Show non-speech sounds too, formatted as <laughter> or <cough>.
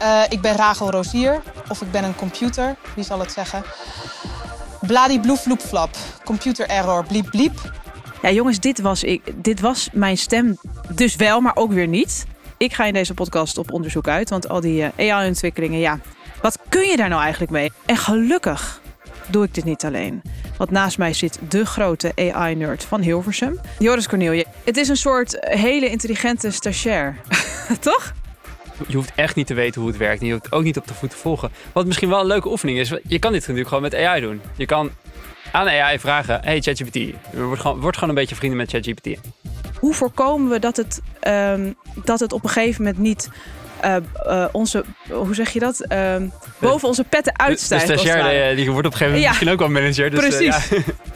Eh, ik ben Rachel Rozier. Of ik ben een computer. Wie zal het zeggen? Bladibloefloepflap. Computer error. Bliep bliep. Ja, jongens, dit was, ik, dit was mijn stem dus wel, maar ook weer niet. Ik ga in deze podcast op onderzoek uit, want al die eh, AI-ontwikkelingen, ja, wat kun je daar nou eigenlijk mee? En gelukkig doe ik dit niet alleen. Want naast mij zit de grote AI-nerd van Hilversum, Joris Cornelie. Het is een soort hele intelligente stagiair, <laughs> toch? Je hoeft echt niet te weten hoe het werkt. En je hoeft ook niet op de voet te volgen. Wat misschien wel een leuke oefening is. Je kan dit natuurlijk gewoon met AI doen. Je kan aan AI vragen: Hey ChatGPT, word gewoon, word gewoon een beetje vrienden met ChatGPT. Hoe voorkomen we dat het, ehm, dat het op een gegeven moment niet uh, uh, onze, hoe zeg je dat? Uh, boven onze petten uitstijgt. De, de stagiair, die wordt op een gegeven moment ja, misschien ook wel manager. Dus, precies. Ja. <laughs>